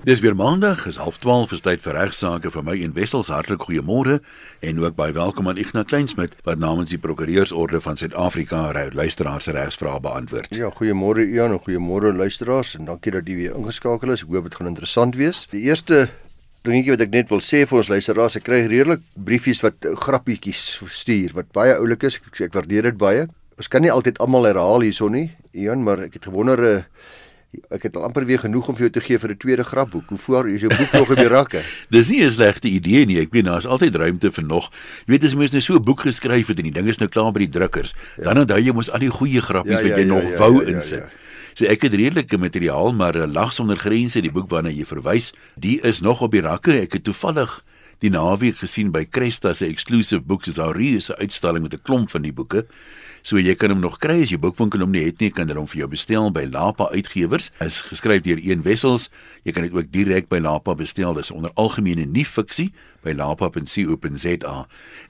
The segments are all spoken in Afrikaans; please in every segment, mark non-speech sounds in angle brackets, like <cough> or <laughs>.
Dis weer maandag, is 12:30 is tyd vir regsaake vir my en Wessels hartlik goeiemôre en ook baie welkom aan Ignas Kleinsmid wat namens die Prokureursorde van Suid-Afrika luisteraars se regsvrae beantwoord. Ja, goeiemôre Ian en goeiemôre luisteraars en dankie dat jy weer ingeskakel is. Ek hoop dit gaan interessant wees. Die eerste dingetjie wat ek net wil sê vir ons luisteraars, ek kry redelik briefies wat grappietjies stuur wat baie oulik is. Ek, ek waardeer dit baie. Ons kan nie altyd almal herhaal hierson nie, Ian, maar ek het gewonder 'n uh, ek het al amper weer genoeg om vir jou te gee vir 'n tweede grapboek. Hoe voor is jou boek nog op die <laughs> rakke? Dis nie 'n slegte idee nie. Ek weet daar is altyd ruimte vir nog. Jy weet as mens nou so 'n boek geskryf het en die ding is nou klaar by die drukkers, ja. dan onthou jy mos al die goeie grappies ja, ja, wat jy ja, nog ja, wou ja, ja, insit. Ja, ja. So ek het redelike materiaal, maar lag sonder grense, die boek waarna jy verwys, die is nog op die rakke. Ek het toevallig die naweek gesien by Cresta se exclusive books is daar 'n reuse uitstalling met 'n klomp van die boeke. So jy kan hom nog kry as jy boekwinkel hom nie het nie, kan jy hom vir jou bestel by Lapa Uitgewers. Is geskryf deur Een Wessels. Jy kan dit ook direk by Lapa bestel. Dis onder algemene nie fiksie by lapa.co.za.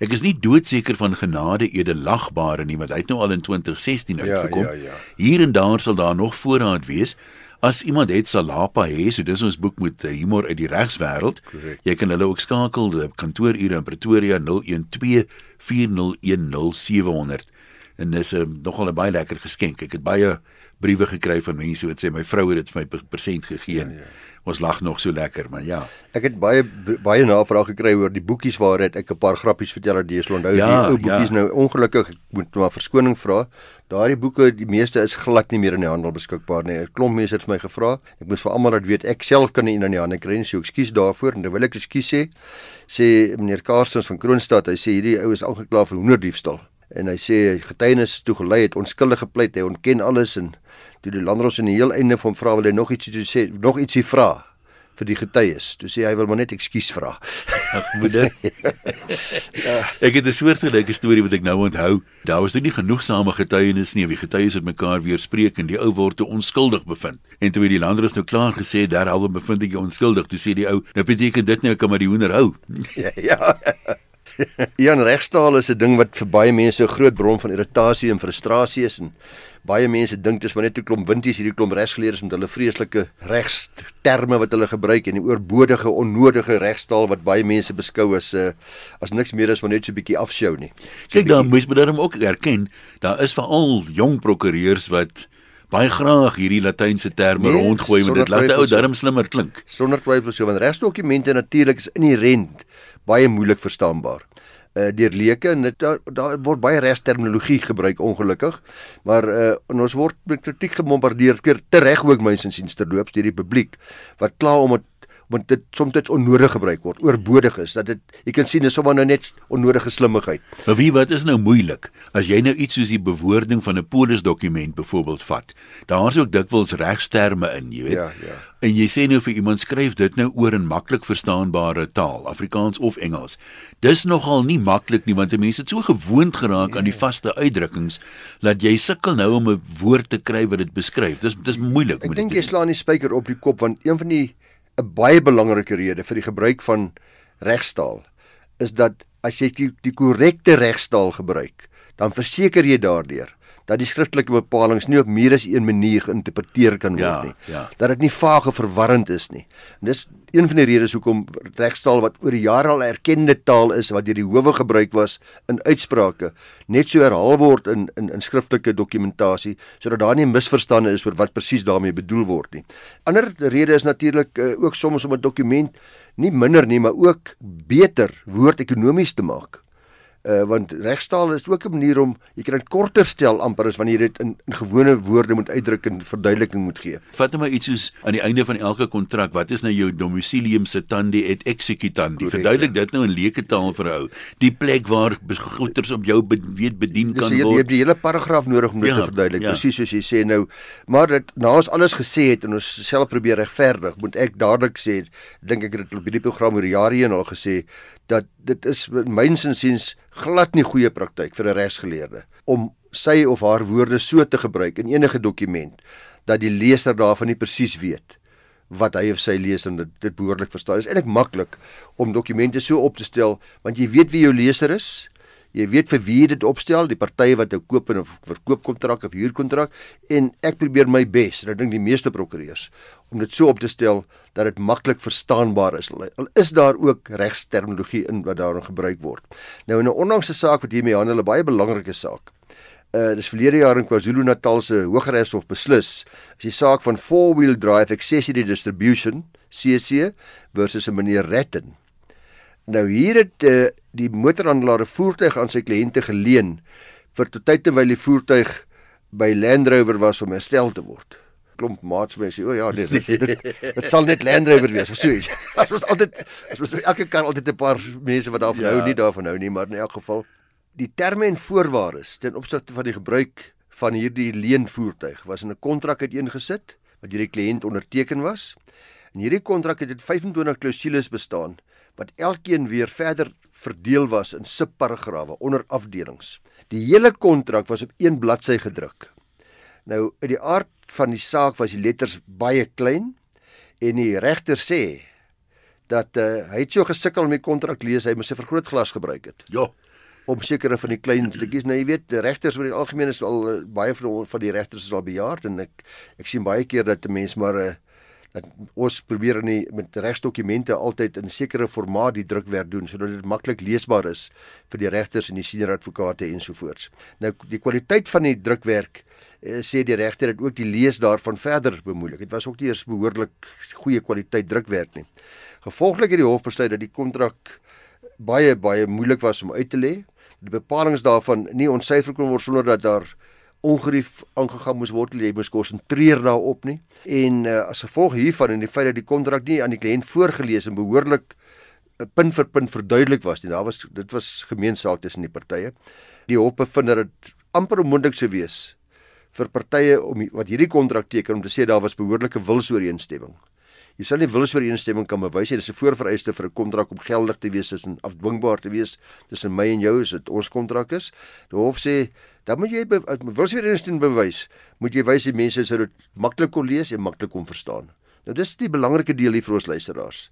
Ek is nie doodseker van genade edelagbare nie, want hy het nou al in 2016 ja, uitgekom. Ja, ja, ja. Hier en daar sal daar nog voorraad wees. As iemand het Salapa hê, so dis ons boek met eh, humor uit die regswêreld. Jy kan hulle ook skakel op kantoorure in Pretoria 012 401 0700 en dis 'n ehm, nogal 'n baie lekker geskenk. Ek het baie briewe gekry van mense wat sê my vrou het dit vir my persent gegee. Ja, ja. Ons lag nog so lekker, maar ja. Ek het baie baie navrae gekry oor die boekies waar het ek 'n paar grappies vertel jy sal onthou ja, die ou boekies ja. nou ongelukkig ek moet maar verskoning vra. Daardie boeke, die meeste is glad nie meer in die handel beskikbaar nie. 'n Klomp mense het vir my gevra. Ek moet vir almal dat weet ek self kan nie in die hande kry nie. So ekskuus daarvoor en terwyl ek ekskuus sê, sê meneer Karstens van Kroonstad, hy sê hierdie ou is aangekla vir hoenderdiefstal en hy sê getuienis toe gelei het onskuldig gepleit hy ontken alles. En toe die landros in die heel einde van vra wil hy nog ietsie toe sê nog ietsie vra vir die getuies? Toe sê hy wil maar net ekskuus vra. Ag moeder. <laughs> Ja. ek het 'n soortgelyke storie wat ek nou onthou. Daar was nie genoegsame getuienis nie wie getuies het mekaar weer spreek en die ou word te onskuldig bevind. En toe het die landros nou klaar gesê derhalwe bevind ek jou onskuldig. Toe sê die ou nou beteken dit nou ek kan maar die hoender hou. <laughs> Ja ja <laughs> Ja, regstaal is 'n ding wat vir baie mense 'n groot bron van irritasie en frustrasie is en baie mense dink dis maar net 'n klomp winties hierdie klomp regsgeleerdes met hulle vreeslike regsterme wat hulle gebruik en die oorbodige onnodige regstaal wat baie mense beskou as 'n uh, as niks meer as maar net so 'n bietjie afshow nie. So Kyk, dan moet jy dan ook erken, daar is veral jong prokureurs wat baie graag hierdie latynse terme nee, rondgooi want dit laat ou darm slimmer klink. Sonder twyfel so want regsdokumente natuurlik is inherent baie moeilik verstaanbaar. Uh, deur leuke en dit daar, daar word baie regsterminologie gebruik ongelukkig. Maar uh, ons word met kritiek gebombardeer keer tereg ook mense sien terloops deur die publiek wat kla om dit want dit soms onnodig gebruik word oorbodig is dat dit jy kan sien dis sommer nou net onnodige slimmigheid. Maar wie wat is nou moeilik as jy nou iets soos die bewoording van 'n polisdokument byvoorbeeld vat. Daar's ook dikwels regsterme in, jy weet. Ja, ja. En jy sê nou vir iemand skryf dit nou oor in maklik verstaanbare taal, Afrikaans of Engels. Dis nogal nie maklik nie want mense het so gewoond geraak aan die ja. vaste uitdrukkings dat jy sukkel nou om 'n woord te kry wat dit beskryf. Dis dis moeilik. Ek dink jy slaan die spyker op die kop want een van die 'n baie belangrike rede vir die gebruik van regstaal is dat as jy die, die korrekte regstaal gebruik, dan verseker jy daardeur dat die skriftelike bepalinge nie op meer as een manier geïnterpreteer kan word ja, nie. Ja. Dat dit nie vaag of verwarrend is nie. En dis een van die redes hoekom regstaal wat oor die jare al erkende taal is wat deur die howe gebruik was in uitsprake net so herhaal word in in in skriftelike dokumentasie sodat daar nie misverstande is oor wat presies daarmee bedoel word nie. Ander rede is natuurlik uh, ook soms om 'n dokument nie minder nie, maar ook beter woordekonomies te maak uh, want regstaal is ook 'n manier om jy kan dit korter stel amper as wanneer jy dit in, in gewone woorde moet uitdruk en verduideliking moet gee. Vat nou maar iets soos aan die einde van elke kontrak, wat is nou jou domicilium setandi et executandi? Verduidelik ja. dit nou in leuke taal vir 'n ou. Die plek waar goederes op jou be weet bedien kan jy, word. Jy het die hele paragraaf nodig om dit ja, te verduidelik. Ja. Presies soos jy sê nou, maar dit na ons alles gesê het en ons self probeer regverdig, moet ek dadelik sê, dink ek het dit op hierdie program oor jare heen al gesê dat dit is mynsinsiens glad nie goeie praktyk vir 'n regsgeleerde om sy of haar woorde so te gebruik in enige dokument dat die leser daarvan nie presies weet wat hy of sy lees en dit, dit behoorlik verstaan. Dit is eintlik maklik om dokumente so op te stel want jy weet wie jou leser is. Jy weet vir wie jy dit opstel, die partye wat 'n koop en 'n verkoopkontrak of huurkontrak en ek probeer my bes, en ek dink die meeste prokureurs om dit so op te stel dat dit maklik verstaanbaar is. Al is daar ook regsterminologie in wat daarin gebruik word. Nou in 'n onlangse saak wat hiermee handel, 'n baie belangrike saak. Uh dis verlede jaar in KwaZulu-Natal se Hooggeregshof beslis, is die saak van four-wheel drive accessory distribution, CC versus 'n meneer Retten. Nou hier het uh, die motorhandelaar 'n voertuig aan sy kliënte geleen vir tot tyd terwyl die voertuig by Land Rover was om herstel te word. Klomp maats my sê, "O ja, nee, dit dit, dit sal net Land Rover wees of so iets." <laughs> Dit was altyd dit was elke kar altyd 'n paar mense wat daarvan ja. hou, nie daarvan hou nie, maar in elk geval die terme en voorwaardes ten opsigte van die gebruik van hierdie leenvoertuig was in 'n kontrak uiteengesit wat deur die kliënt onderteken was. En hierdie kontrak het 25 klousules bestaan wat elkeen weer verder verdeel was in subparagrawe onder afdelings. Die hele kontrak was op een bladsy gedruk. Nou uit die aard van die saak was die letters baie klein en die regter sê dat uh, hy het so gesukkel om die kontrak lees, hy moes 'n vergrootglas gebruik het. Ja om sekere van die klein stukkies nou jy weet die regters oor die algemeen is al uh, baie van van die regters is al bejaard en ek ek sien baie keer dat 'n mens maar 'n uh, dat ons probeer in die, met regsdokumente altyd in sekere formaat die drukwerk doen sodat dit maklik leesbaar is vir die regters en die senior advokate ensovoorts. Nou die kwaliteit van die drukwerk eh, sê die regter het ook die lees daarvan verder bemoeilik. Dit was ook nie eers behoorlik goeie kwaliteit drukwerk nie. Gevolglik het die hof besluit dat die kontrak baie baie moeilik was om uit te lê. Die bepalinge daarvan nie ontsyfer kon word sonder dat daar ongerief aangegaan moes word, jy moes konsentreer daarop nie. En uh, as gevolg hiervan en die feit dat die kontrak nie aan die kliënt voorgeles en behoorlik uh, punt vir punt verduidelik was nie. Daar was dit was gemeensaak tussen die partye. Die hof bevind dat dit amper onmoontlik sou wees vir partye om wat hierdie kontrak teken om te sê daar was behoorlike wilsooreenstemming. Jy sal nie wilsooreenstemming kan bewys nie. Dit is 'n voorvereiste vir 'n kontrak om geldig te wees en afdwingbaar te wees tussen my en jou as dit ons kontrak is. Die hof sê dan moet jy wilsooreenstemming bewys. Moet jy wys die mense sou dit maklik kon lees en maklik kon verstaan. Nou dis die belangrike deel hier vir ons luisteraars.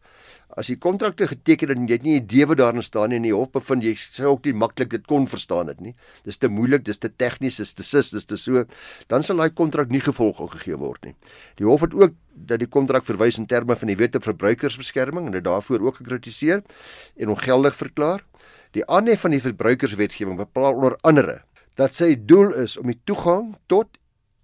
As jy kontrakte geteken het en jy het nie 'n idee wat daarin staan nie en die hof bevind jy sou ook nie maklik dit kon verstaan dit nie. Dis te moeilik, dis te tegnies, dis te sis, dis te so, dan sal daai kontrak nie gevolg gegee word nie. Die hof het ook dat die kontrak verwys in terme van die Wet op Verbruikersbeskerming en dit daarvoor ook gekritiseer en ongeldig verklaar. Die aanhef van die verbruikerswetgewing bepaal onder andere dat sy doel is om die toegang tot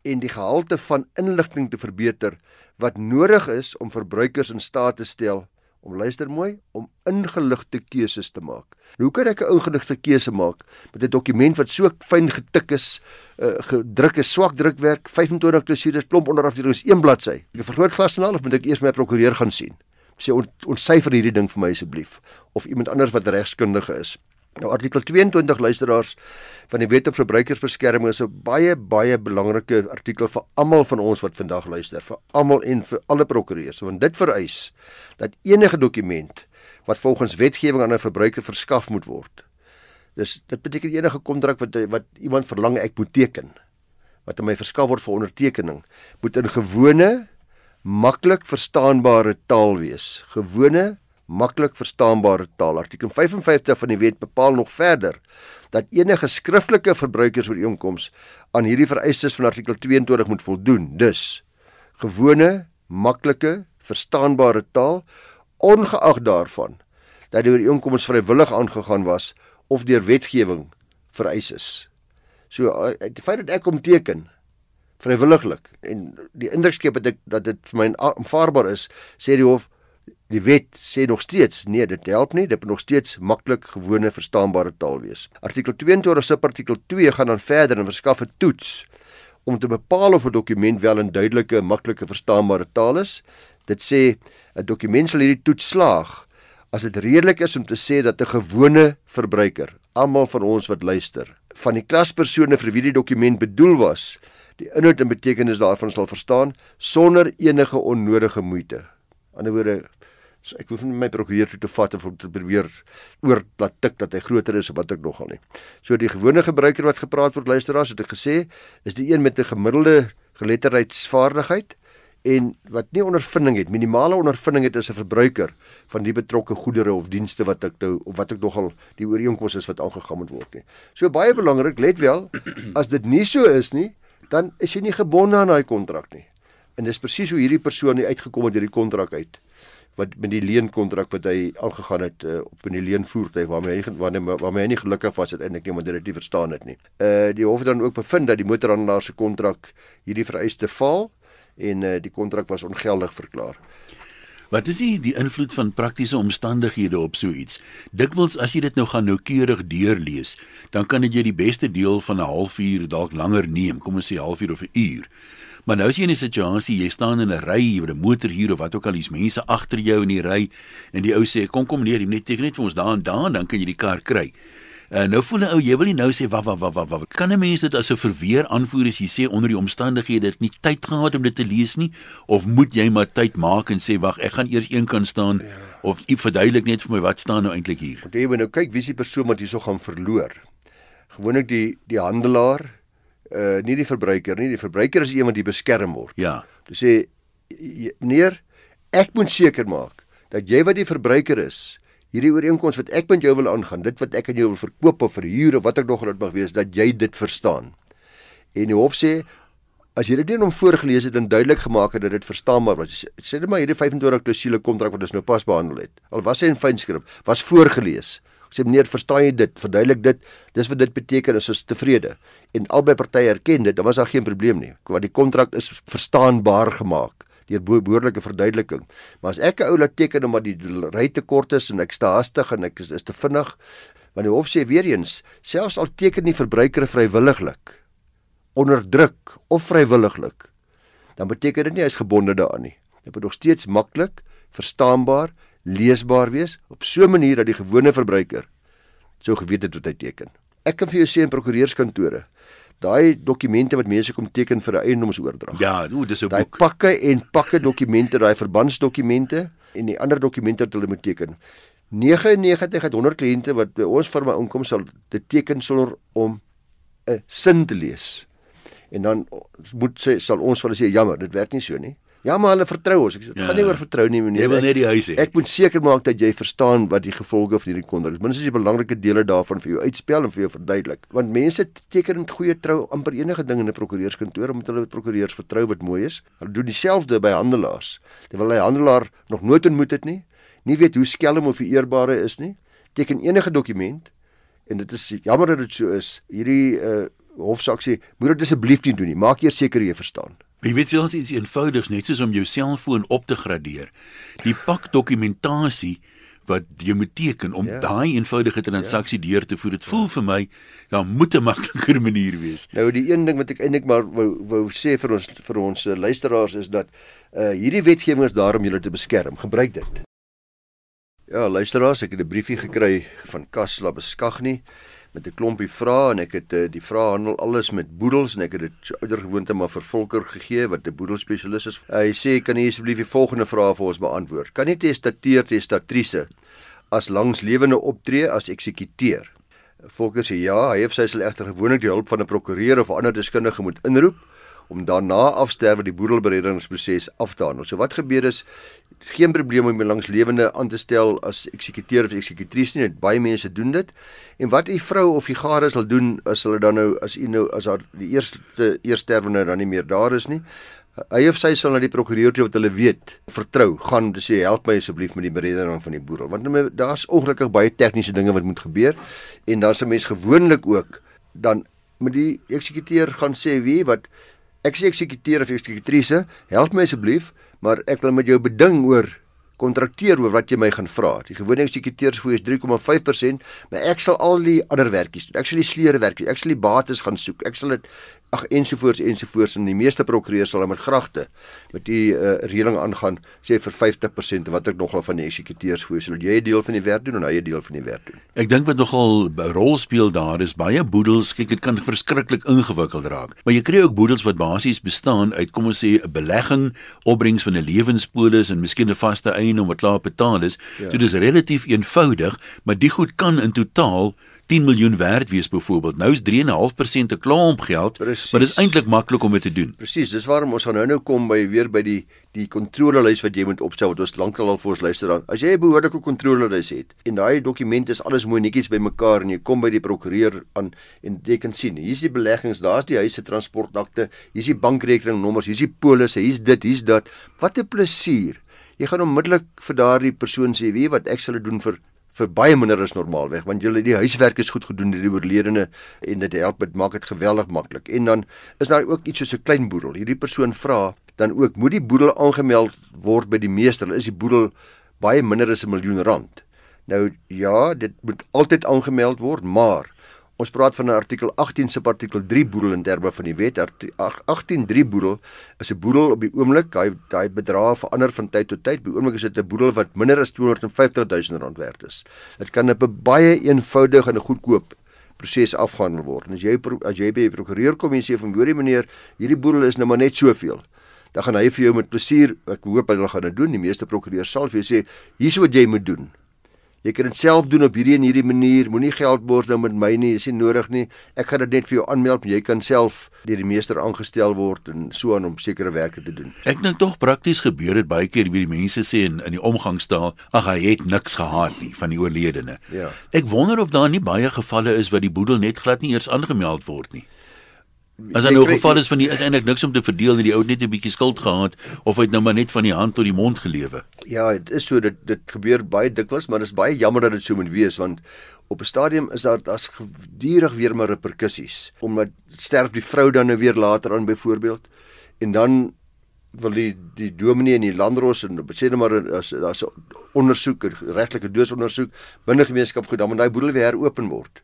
en die gehalte van inligting te verbeter wat nodig is om verbruikers in staat te stel om luister mooi om ingeligte keuses te maak. Hoe kan ek 'n ingeligte keuse maak met 'n dokument wat so fyn getik is, uh, gedruk is, swak drukwerk, 25 klousules, klomp onderafdelings, een bladsy. Ek vergroot glas en al of moet ek eers my prokureur gaan sien? Sê ontsyfer hierdie ding vir my asseblief of iemand anders wat regskundige is. Nou artikel 22 luisteraars van die Wet op Verbruikersbeskerming is 'n baie baie belangrike artikel vir almal van ons wat vandag luister, vir almal en vir alle prokureurs, want dit vereis dat enige dokument wat volgens wetgewing aan 'n verbruiker verskaf moet word. Dis dit beteken enige kontrak wat wat iemand verlang ek moet teken wat aan my verskaf word vir ondertekening moet in gewone maklik verstaanbare taal wees. Gewone maklik verstaanbare taal. Artikel 55 van die wet bepaal nog verder dat enige skriftelike verbruikersooreenkoms aan hierdie vereistes van artikel 22 moet voldoen. Dus gewone, maklike, verstaanbare taal ongeag daarvan dat die ooreenkoms vrywillig aangegaan was of deur wetgewing vereis is. So eh, die feit dat ek kom teken vrywilliglik en die indruk skep dat ek dat dit vir my aanvaarbaar is, sê die hof Die wet sê nog steeds nee, dit help nie, dit moet nog steeds maklik gewone verstaanbare taal wees. Artikel 22 subartikel 2 gaan dan verder en verskaf 'n toets om te bepaal of 'n dokument wel in duidelike en maklike verstaanbare taal is. Dit sê 'n dokument sal hierdie toets slaag as dit redelik is om te sê dat 'n gewone verbruiker, almal van ons wat luister, van die klaspersone vir wie die dokument bedoel was, die inhoud en betekenis daarvan sal verstaan sonder enige onnodige moeite. Aan die ander woorde So ek hoef nie my prokureur toe te vat of om te probeer oor laat tik dat hy groter is of wat ek nogal nie. So die gewone gebruiker wat gepraat word luisteraars het ek gesê is die een met 'n gemiddelde geletterdheidsvaardigheid en wat nie ondervinding het, minimale ondervinding het as 'n verbruiker van die betrokke goedere of dienste wat ek nou of wat ek nogal die ooreenkomste is wat aangegaan moet word nie. So baie belangrik, let wel, as dit nie so is nie, dan is jy nie gebonde aan daai kontrak nie. En dis presies hoe hierdie persoon uitgekom het hierdie kontrak uit wat met die leenkontrak wat hy aangegaan het uh, op 'n leenvoertuig waarmee hy waarmee waarmee hy nie gelukkig was uiteindelik nie, maar dit het nie verstaan het nie. Uh die hof het dan ook bevind dat die motorhandelaar se kontrak hierdie vereiste val en uh, die kontrak was ongeldig verklaar. Wat is die, die invloed van praktiese omstandighede op so iets? Dikwels as jy dit nou gaan noukeurig deurlees, dan kan dit jy die beste deel van 'n halfuur dalk langer neem, kom ons sê halfuur of 'n uur. Maar nou is jy in 'n situasie, jy staan in 'n ry, het 'n motor hier of wat ook al, hier's mense agter jou in die ry en die ou sê kom kom neer, jy net teken net vir ons daar en daar, dan kan jy die kar kry. Uh, nou voel 'n ou, jy wil nie nou sê wa wa wa wa wa. Kan 'n mens dit as 'n verweer aanvoer as jy sê onder die omstandighede het nie tyd gehad om dit te lees nie of moet jy maar tyd maak en sê wag, ek gaan eers een kan staan ja. of u verduidelik net vir my wat staan nou eintlik hier. Want jy moet nou kyk wie is die persoon wat hierso gaan verloor. Gewoonlik die die handelaar uh nie die verbruiker nie. Die verbruiker is wat die beskerm word. Ja. Dit sê meneer, ek moet seker maak dat jy wat die verbruiker is, hierdie ooreenkoms wat ek met jou wil aangaan, dit wat ek aan jou wil verkoop of verhuur of wat ek nog dit mag wees, dat jy dit verstaan. En die hof sê as jy dit nie om voorgeles het en duidelik gemaak het dat dit verstaanbaar was. Sê net maar hierdie 25 klousule kontrak wat ons nou pas behandel het. Al was hy in fynskrip, was voorgeles sê meneer, verstaan jy dit? Verduidelik dit. Dis wat dit beteken as ons tevrede. En albei partye erken dit, dan was daar geen probleem nie. Want die kontrak is verstaanbaar gemaak deur behoorlike verduideliking. Maar as ek 'n ou laat teken omdat die ry te kort is en ek is te hastig en ek is, is te vinnig, want die hof sê weer eens, selfs al teken die verbruiker vrywilliglik onder druk of vrywilliglik, dan beteken dit nie hy is gebonde daaraan nie. Dit moet nog steeds maklik, verstaanbaar leesbaar wees op so 'n manier dat die gewone verbruiker sou geweet het wat hy teken. Ek kan vir jou sê in prokureurskantore, daai dokumente wat mense kom teken vir 'n eiendomsoordrag. Ja, o, dis 'n boek. Daai pakke en pakke dokumente, daai verbandsdokumente en die ander dokumente wat hulle moet teken. 99 uit 100 kliënte wat by ons firma inkom sal dit teken sonder om 'n sin te lees. En dan moet sê sal ons vir hulle sê jammer, dit werk nie so nie. Ja, maar hulle vertrou ons. Ek sê, dit ja, gaan nie oor vertrou nie, meneer. Jy wil net die huis hê. Ek moet seker maak dat jy verstaan wat die gevolge van hierdie kontrak is. Minstens die belangrike dele daarvan vir jou uitspel en vir jou verduidelik. Want mense teken met goeie trou amper enige ding in 'n prokureurskantoor omdat hulle prokureurs vertrou wat mooi is. Hulle doen dieselfde by handelaars. Terwyl hy handelaar nog nooit ontmoet het nie, nie weet hoe skelm of eerbare is nie, teken enige dokument en dit is jammer dat dit so is. Hierdie uh hofsaak sê, moet dit asseblief nie doen nie. Maak eers seker jy verstaan. Jy weet selfs iets eenvoudigs net soos om jou selfoon op te gradeer. Die pak dokumentasie wat jy moet teken om ja. daai eenvoudige transaksie ja. deur te voer. Dit voel ja. vir my daar moet 'n makliker manier wees. Nou die een ding wat ek eintlik maar wou wou sê vir ons vir ons uh, luisteraars is dat uh hierdie wetgewing is daar om julle te beskerm. Gebruik dit. Ja, luisteraars, ek het 'n briefie gekry van Kasla Beskagni met 'n klompie vrae en ek het uh, die vrae handel alles met boedels en ek het dit ouer gewoonte maar vir Volker gegee wat 'n boedelspesialis is. Hy sê kan jy asseblief die volgende vrae vir ons beantwoord? Kan jy testateer testatrice as langslewende optree as eksekuteur? Volker sê ja, hy of sy sal egter gewoonlik die hulp van 'n prokureur of ander deskundige moet inroep om daarna afsterwe die boedelberedingsproses af te handel. So wat gebeur is geen probleem om langs lewende aan te stel as eksekuteur of eksekutrice nie. Baie mense doen dit. En wat u vrou of u gade sal doen as hulle dan nou as u nou as haar die eerste eersterwende dan nie meer daar is nie. Hy of sy sal na die prokureur toe wat hulle weet vertrou gaan te sê help my asseblief met die beredening van die boedel want nou, daar's ongelukkig baie tegniese dinge wat moet gebeur en dan se mens gewoonlik ook dan met die eksekuteur gaan sê wie wat ek sê eksekuteur of eksekutrice help my asseblief maar ek wil met jou beding oor kontrakteer oor wat jy my gaan vra. Die gewone eksekuteursfooi is 3,5%, maar ek sal al die ander werkies doen. Ek sal die sleure werk, ek sal die bates gaan soek. Ek sal dit ag ensovoorts ensovoorts en die meeste prokureurs sal met gragte met die uh, reëling aangaan sê vir 50% wat ek nogal van die eksekuteurs voor sal jy 'n deel van die werk doen en hy 'n deel van die werk doen. Ek dink wat nogal 'n rol speel daar is baie boedels, kyk dit kan verskriklik ingewikkeld raak. Maar jy kry ook boedels wat basies bestaan uit kom ons sê 'n belegging, opbrengs van 'n lewenspolis en miskien 'n vaste eiendom wat klaar betaal is. Ja. So dis relatief eenvoudig, maar die goed kan in totaal 10 miljoen werd wees byvoorbeeld. Nou is 3.5% te klaar om geld, Precies. maar dit is eintlik maklik om dit te doen. Presies, dis waarom ons gaan nou nou kom by weer by die die kontrolelys wat jy moet opstel wat ons lankal al vir ons luister dan. As jy 'n behoorlike kontrolelys het en daai dokument is alles mooi netjies bymekaar en jy kom by die prokureur aan en jy kan sien, hier's die beleggings, daar's die huise transportakte, hier's die bankrekeningnommers, hier's die polisse, hier's dit, hier's dat. Wat 'n plesier. Jy gaan onmiddellik vir daardie persoon sê, "Wie wat ek sal doen vir vir baie minder as normaalweg want julle die huiswerk is goed gedoen deur die oorledene en dit help dit maak dit geweldig maklik. En dan is daar ook iets soos 'n klein boedel. Hierdie persoon vra dan ook moet die boedel aangemeld word by die meester? Is die boedel baie minder as 'n miljoen rand? Nou ja dit moet altyd aangemeld word maar Ons praat van 'n artikel 18 subartikel 3 boedel in terme van die wet. 183 boedel is 'n boedel op die oomblik, daai daai bedrag verander van tyd tot tyd. By oomblik is dit 'n boedel wat minder as 250 000 rand werd is. Dit kan op 'n baie eenvoudige en goedkoop proses afgehandel word. En as jy as jy by die prokureur kom en sê van hoorie meneer, hierdie boedel is nou maar net soveel. Dan gaan hy vir jou met plesier, ek hoop hy gaan dit doen. Die meeste prokureurs sal vir jou sê, hier's wat jy moet doen. Jy kan dit self doen op hierdie en hierdie manier. Moenie geld bors nou met my nie, is nie nodig nie. Ek gaan dit net vir jou aanmeld, jy kan self deur die meester aangestel word en so aan om sekere werke te doen. Ek dink tog prakties gebeur dit baie keer wie die mense sê in in die omgangstaal, ag hy het niks gehad nie van die oorledene. Ja. Ek wonder of daar nie baie gevalle is wat die boedel net glad nie eers aangemeld word nie. As in 'n geval is van die is eintlik niks om te verdeel nie, die ou het net 'n bietjie skuld gehad of hy het nou maar net van die hand tot die mond gelewe. Ja, dit is so dit dit gebeur baie dikwels, maar dit is baie jammer dat dit so moet wees want op 'n stadium is daar daar's gedurig weer maar reperkusies omdat sterf die vrou dan nou weer later aan byvoorbeeld en dan wil die die dominee en die landros en sê net maar as daar's 'n ondersoek, regtelike doodsondersoek binne gemeenskap goed dan moet daai boedel weer heropen word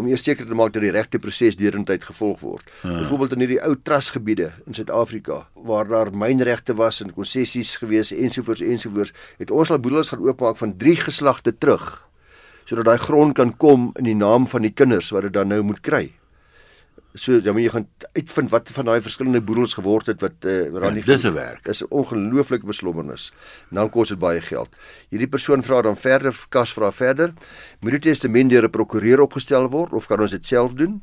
om eers seker te maak dat die regte proses deurentyd gevolg word. Ja. Byvoorbeeld in hierdie ou trustgebiede in Suid-Afrika waar daar mynregte was en konsessies gewees ensovoorts ensovoorts, het ons al boedels gaan oopmaak van 3 geslagte terug sodat daai grond kan kom in die naam van die kinders wat dit dan nou moet kry so ja, maar jy gaan uitvind wat van daai verskillende boedels geword het wat uh, wat dan nie ja, dis 'n werk. Dis 'n ongelooflike beslommernis. Dan kos dit baie geld. Hierdie persoon vra dan verder kas vra verder. Moet die testament deur 'n prokureur opgestel word of kan ons dit self doen?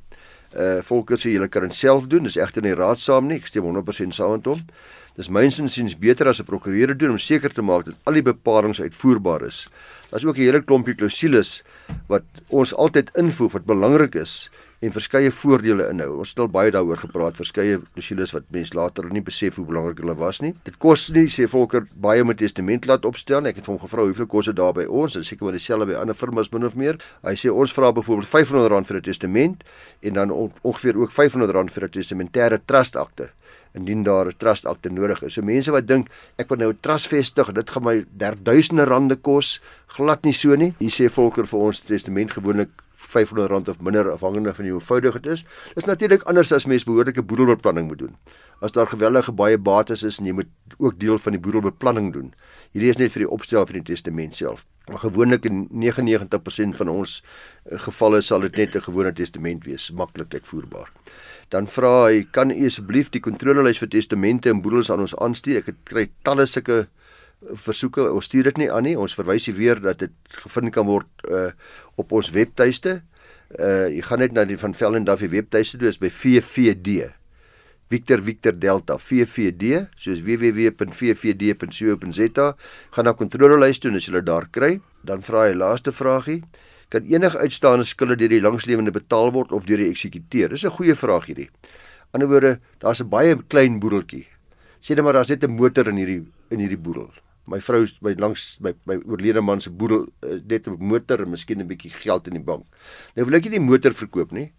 Uh volker sê julle kan dit self doen. Dis egter nie raadsaam nie. Ek stem 100% saam met hom. Dis mynsins siens beter as 'n prokureur doen om seker te maak dat al die bepalinge uitvoerbaar is. Daar's ook 'n hele klompie klousules wat ons altyd invoer wat belangrik is en verskeie voordele inhou. Ons het al baie daaroor gepraat, verskeie klousules wat mense later nie besef hoe belangrik hulle was nie. Dit kos nie sê Volker baie om 'n testament laat opstel nie. Ek het hom gevra hoeveel kos dit daar by ons en seker maar dieselfde by ander firmas min of meer. Hy sê ons vra byvoorbeeld R500 vir 'n testament en dan ongeveer ook R500 vir 'n testamentêre trust akte indien daar 'n trust akte nodig is. So mense wat dink ek wil nou 'n trust vestig, dit gaan my duisende rande kos, glad nie so nie. Hier sê Volker vir ons testament gewoonlik R500 of minder afhangende van hoe eenvoudig dit is. Dis natuurlik anders as mens behoorlike boedelbeplanning moet doen. As daar gewellige baie bates is en jy moet ook deel van die boedelbeplanning doen. Hierdie is net vir die opstel van die testament self. Maar gewoonlik in 99% van ons uh, gevalle sal dit net 'n gewone testament wees, maklik uitvoerbaar. Dan vra hy, kan u asseblief die kontrolelys vir testamente en boedels aan ons aanstuur? Ek het kry talle sulke versoeke ons stuur dit nie aan nie. Ons verwys hier weer dat dit gevind kan word uh, op ons webtuiste. Uh, jy gaan net na die van Veldendaffie webtuiste dis by VVD Victor Victor Delta VVD soos www.vvd.co.za gaan na kontrolelys toe en as jy dit daar kry dan vra hy laaste vragie kan enige uitstaande skulde deur die langslewende betaal word of deur die eksekuteur? Dis 'n goeie vraag hierdie. Ander woorde daar's 'n baie klein boedeltjie. Sê net maar daar's net 'n motor in hierdie in hierdie boedel my vrou by langs my my oorlede man se boedel uh, net 'n motor en miskien 'n bietjie geld in die bank. Nou wil ek nie die motor verkoop nie.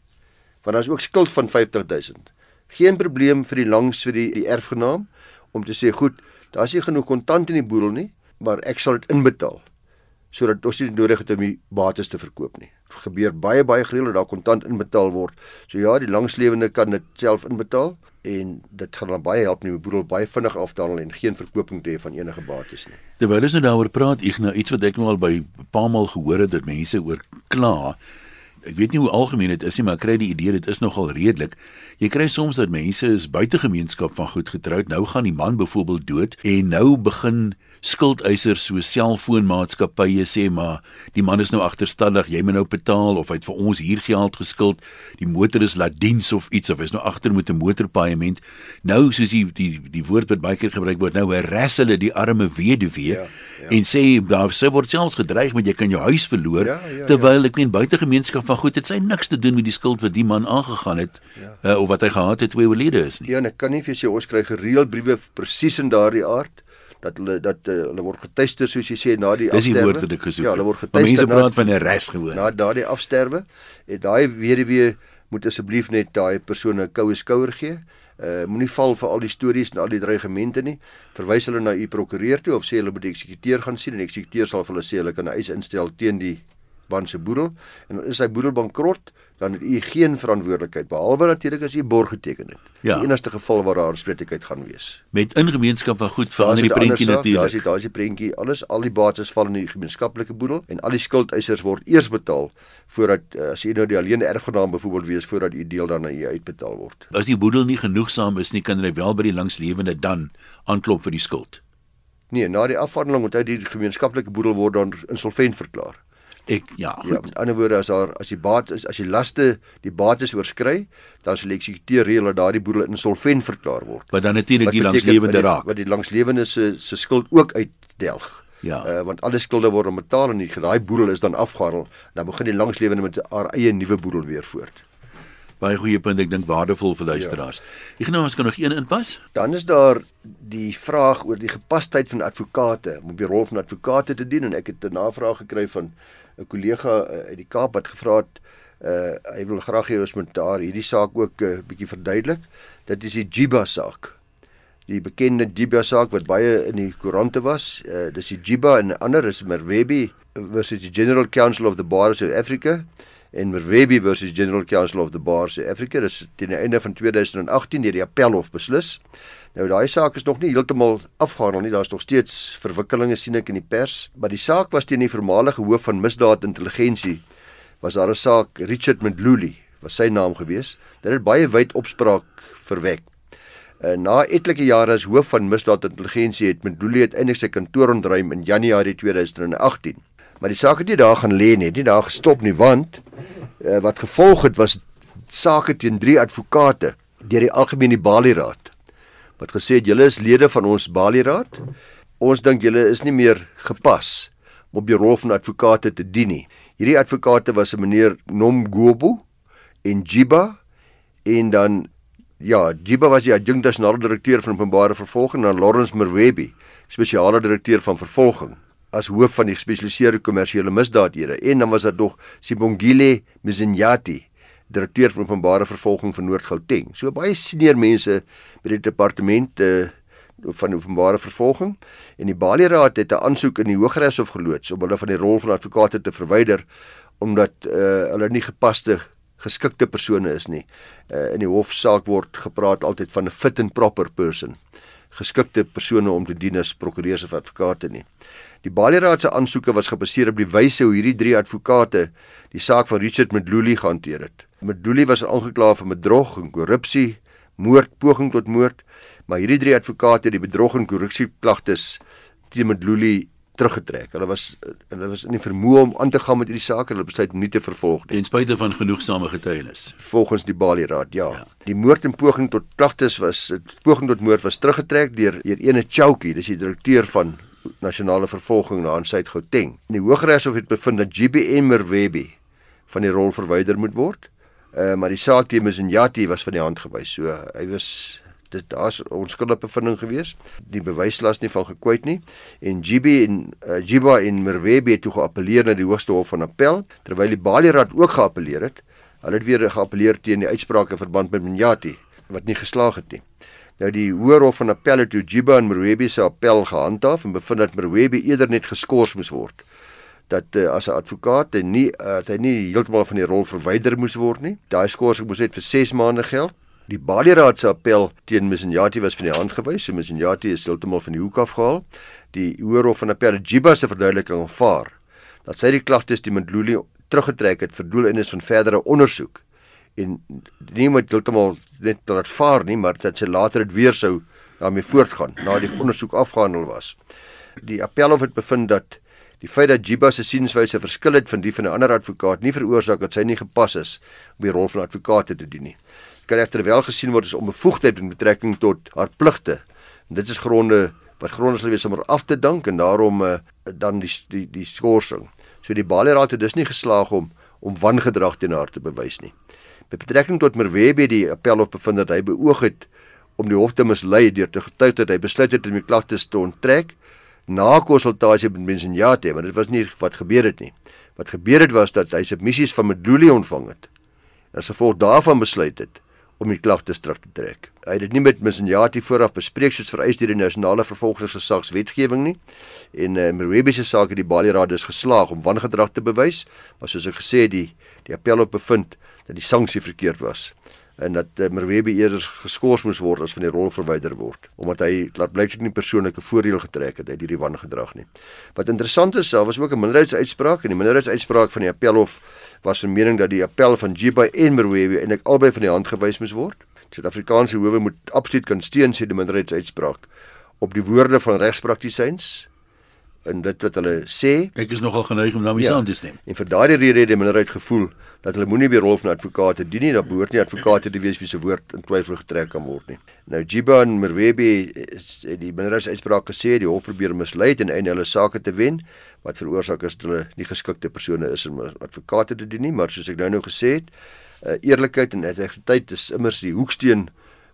Want daar's ook skuld van 50000. Geen probleem vir die langs vir die die erfgenaam om te sê goed, daar's nie genoeg kontant in die boedel nie, maar ek sal dit inbetaal sodat ons nie nodig het om die bates te verkoop nie. Dit gebeur baie baie gereeld dat daar kontant inbetaal word. So ja, die langslewende kan dit self inbetaal en dit gaan dan baie help nie my boedel baie vinnig afhandel en geen verkoping te hê van enige bates nie. Terwyl ons nou daaroor praat, ek nou iets wat ek nou al by 'n paar maal gehoor het dat mense oor kla. Ek weet nie hoe algemeen dit is nie, maar ek kry die idee dit is nogal redelik. Jy kry soms dat mense is buite gemeenskap van goed getroud, nou gaan die man byvoorbeeld dood en nou begin skuldeisers so selfoonmaatskappye sê maar die man is nou agterstallig, jy moet nou betaal of hy het vir ons hier geld geskuld, die motor is laat diens of iets of is nou agter met 'n motorpaaiement. Nou soos die die die woord wat baie keer gebruik word, nou harass hulle die arme weduwee ja, ja. en sê daar sou word selfs gedreig met jy kan jou huis verloor ja, ja, terwyl ek meen buitegemeenskap van goed het sy niks te doen met die skuld wat die man aangegaan het ja. uh, of wat hy gehad het hy oorlede is nie. Ja, ek kan nie vir jou ons kry gereeld briewe presies in daardie aard dat hulle dat uh, hulle word getuister soos jy sê na die afsterwe. Dis die woord wat ek gesoek het. Ja, hulle word getuister. Mense praat van 'n res gewoon. Na daardie afsterwe, en daai weduwee moet asseblief net daai persoon 'n koue skouer gee. Uh moenie val vir al die stories en al die dreigemente nie. Verwys hulle na u prokureur toe of sê hulle moet die eksekuteur gaan sien en die eksekuteur sal vir hulle sê hulle kan 'n eis instel teen die van se boedel en is hy boedel bankrot dan het u geen verantwoordelikheid behalwe natuurlik as u borg geteken het. Ja. Die enigste geval waar daar spreeklikheid gaan wees. Met ingemeenskap van goed verander die prentjie natuurlik. Daar's die daar's die prentjie. Alles al die bates val in die gemeenskaplike boedel en al die skuldeisers word eers betaal voordat uh, as jy nou die alleen erfgenaam byvoorbeeld wees voordat u deel dan aan u uitbetaal word. As die boedel nie genoegsaam is nie kan hy wel by die langslewende dan aanklop vir die skuld. Nee, na die afhandeling hy die gemeenskaplike boedel word dan insolvent verklaar. Ek ja. Goed. Ja, met ander woorde as daar as die baat is as die laste die bates oorskry, dan sal die eksekuteur reël dat daardie boedel insolvent verklaar word. Wat dan natuurlik die langslewende raak. Wat die langslewende se se skuld ook uitdelg. Ja. Uh, want alle skulde word betaal en die daai boedel is dan afgehandel, dan begin die langslewende met haar eie nuwe boedel weer voort. Baie goeie punt, ek dink waardevol vir luisteraars. Ja. Ek nou ons kan nog een inpas. Dan is daar die vraag oor die gepasheid van advokate om die rol van advokate te dien en ek het 'n navraag gekry van 'n kollega uh, uit die Kaap wat gevra het uh hy wil graag hê ons moet daar hierdie saak ook 'n uh, bietjie verduidelik. Dit is die Jiba saak. Die bekende Jiba saak wat baie in die koerante was. Uh dis die Jiba en ander is Merwebi versus die General Council of the Bar of South Africa en Merwebi versus General Council of the Bar South Africa. Dis teen die einde van 2018 deur die Appelhof beslis. Nou daai saak is nog nie heeltemal afgehandel nie. Daar's nog steeds verwikkelinge sien ek in die pers, maar die saak was teen die voormalige hoof van misdaadintelligensie. Was daar 'n saak Richard Mdluli, was sy naam gewees. Dit het baie wyd opspraak verwek. En na etlike jare as hoof van misdaadintelligensie het Mdluli uiteindelik sy kantoor ontruim in Januarie 2018. Maar die saak het nie daar gaan lê nie, nie daar gestop nie want uh, wat gevolg het was sake teen drie advokate deur die algemene Bali Raad wat gesê het julle is lede van ons Bali Raad. Ons dink julle is nie meer gepas om op die rol van advokate te dien nie. Hierdie advokate was 'n meneer Nomgobo en Jiba en dan ja, Jiba was die adjunkt nasionale direkteur van openbare vervolging en dan Lawrence Merwebi, spesiale direkteur van vervolging as hoof van die gespesialiseerde kommersiële misdaadhede en dan was daar nog Sibongile Mzinyati direkteur van openbare vervolging van Noord-Gauteng. So baie senior mense by die departement uh, van openbare vervolging en die Bali Raad het 'n aansoek in die Hooggeregshof geloods om hulle van die rol van advokate te verwyder omdat uh, hulle nie gepaste geskikte persone is nie. Uh, in die hofsaak word gepraat altyd van 'n fit and proper person geskikte persone om te dien as prokureurs of advokate nie. Die Bali Raad se aansoeke was gebaseer op die wyse hoe hierdie drie advokate die saak van Richard Mdluli gehanteer het. Mdluli was aangekla vir bedrog en korrupsie, moord, poging tot moord, maar hierdie drie advokate het die bedrog en korrupsie klagtes teen Mdluli teruggetrek. Hulle was hulle was in die vermoë om aan te gaan met hierdie saak en hulle besluit nie te vervolg nie. Ten spyte van genoegsame getuienis. Volgens die Bali Raad, ja. ja. Die moord en poging tot klagtes was poging tot moord was teruggetrek deur deur ene Chouki, dis die direkteur van nasionale vervolging na in Suid-Gauteng. Die Hooggeregshof het bevind dat GBM Merwebi van die rol verwyder moet word. Uh, maar die saak teen Mzinjati was van die hand gewys. So hy was dit daar's onskuldige bevinding gewees. Die bewyslas nie van gekwyt nie en GB en uh, Jiba en Merwebi het toe geappeleer na die Hoogste Hof van Appel terwyl die Bali Raad ook geappeleer het. Hulle het weer geappeleer teen die uitsprake verband met Mzinjati wat nie geslaag het nie. Nou die Hoër Hof van Appel het toe Jiba en Merwebi se appel gehandhaaf en bevind dat Merwebi eerder net geskort moes word dat uh, as 'n advokaat en nie uh, hy nie heeltemal van die rol verwyder moes word nie. Daai skorsing moes net vir 6 maande geld. Die Bali Raad se appel teen Mzinjati was van die hand gewys. So Mzinjati is heeltemal van die hoek af gehaal. Die Hoërhof van Appel Jiba se verduideliking aanvaar dat sy die klagtes teen Mdluli teruggetrek het vir doeleindes van verdere ondersoek en nie moet heeltemal net laat vaar nie, maar dat sy later dit weer sou daarmee voortgaan nadat die ondersoek afgehandel was. Die appelhof het bevind dat die feit dat Jiba se sienswyse verskil het van die van 'n ander advokaat nie veroorsaak dat sy nie gepas is om die rol van advokaat te doen nie. Kan egter wel gesien word as onbevoegdheid in betrekking tot haar pligte. Dit is gronde wat gronde sal wees om haar af te dank en daarom uh, dan die die die skorsing. So die Bali Raad het dus nie geslaag om om wangedrag teen haar te bewys nie. Met betrekking tot Merwebe die appelhof bevind dat hy beoog het om die hof te mislei deur te getuig dat hy besluit het om die klagtes te onttrek na konsultasie met mense en ja te, maar dit was nie wat gebeur het nie. Wat gebeur het was dat hy submissies van Meduli ontvang het. As gevolg daarvan besluit het om die klagtes terug te trek. Hy het dit nie met Msinyati vooraf bespreek soos vereis deur die nasionale vervolgingsgesagswetgewing nie. En uh, Mrebi se saak het die Bali Raad dus geslaag om wangedrag te bewys, maar soos ek gesê het, die die appel op bevind dat die sanksie verkeerd was en dat uh, Merwebe eerder geskort moes word as van die rol verwyder word omdat hy laat blyk dit nie persoonlike voordeel getrek het uit hierdie wangedrag nie. Wat interessant is, daar was ook 'n minderheidsuitspraak en die minderheidsuitspraak van die appelhof was 'n mening dat die appel van Jiba en Merwebe eintlik albei van die hand gewys moes word. Suid-Afrikaanse howe moet absoluut kan steun sê die minderheidsuitspraak op die woorde van regspraktisyns en dit wat hulle sê. Ek is nogal geneig om daarmee ja, saam te stem. En vir daardie rede het die minderheid gevoel dat hulle moenie weer rol van advokate dien nie, dan behoort nie advokate te wees wie se woord in twyfel getrek kan word nie. Nou Jiba en Merwebi het die minderheidsuitspraak gesê die hof probeer mislei en einde hulle sake te wen wat veroorsaak is dat hulle nie geskikte persone is om advokate te dien nie, maar soos ek nou nou gesê het, uh, eerlikheid en integriteit is immers die hoeksteen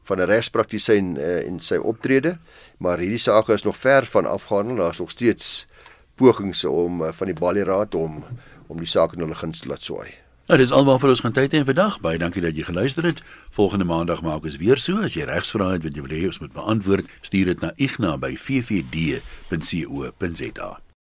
van 'n regspraktisyn uh, en sy optrede, maar hierdie saak is nog ver van afgehandel. Daar's nog steeds pogings om uh, van die Bali Raad om om die saak in hulle guns te laat swaai. Nou dis alwaar vir ons gaan tyd hê vandag. Baie dankie dat jy geluister het. Volgende maandag maak ons weer so. As jy regsvrae het wat jy wil hê ons moet beantwoord, stuur dit na igna@ffd.co.za.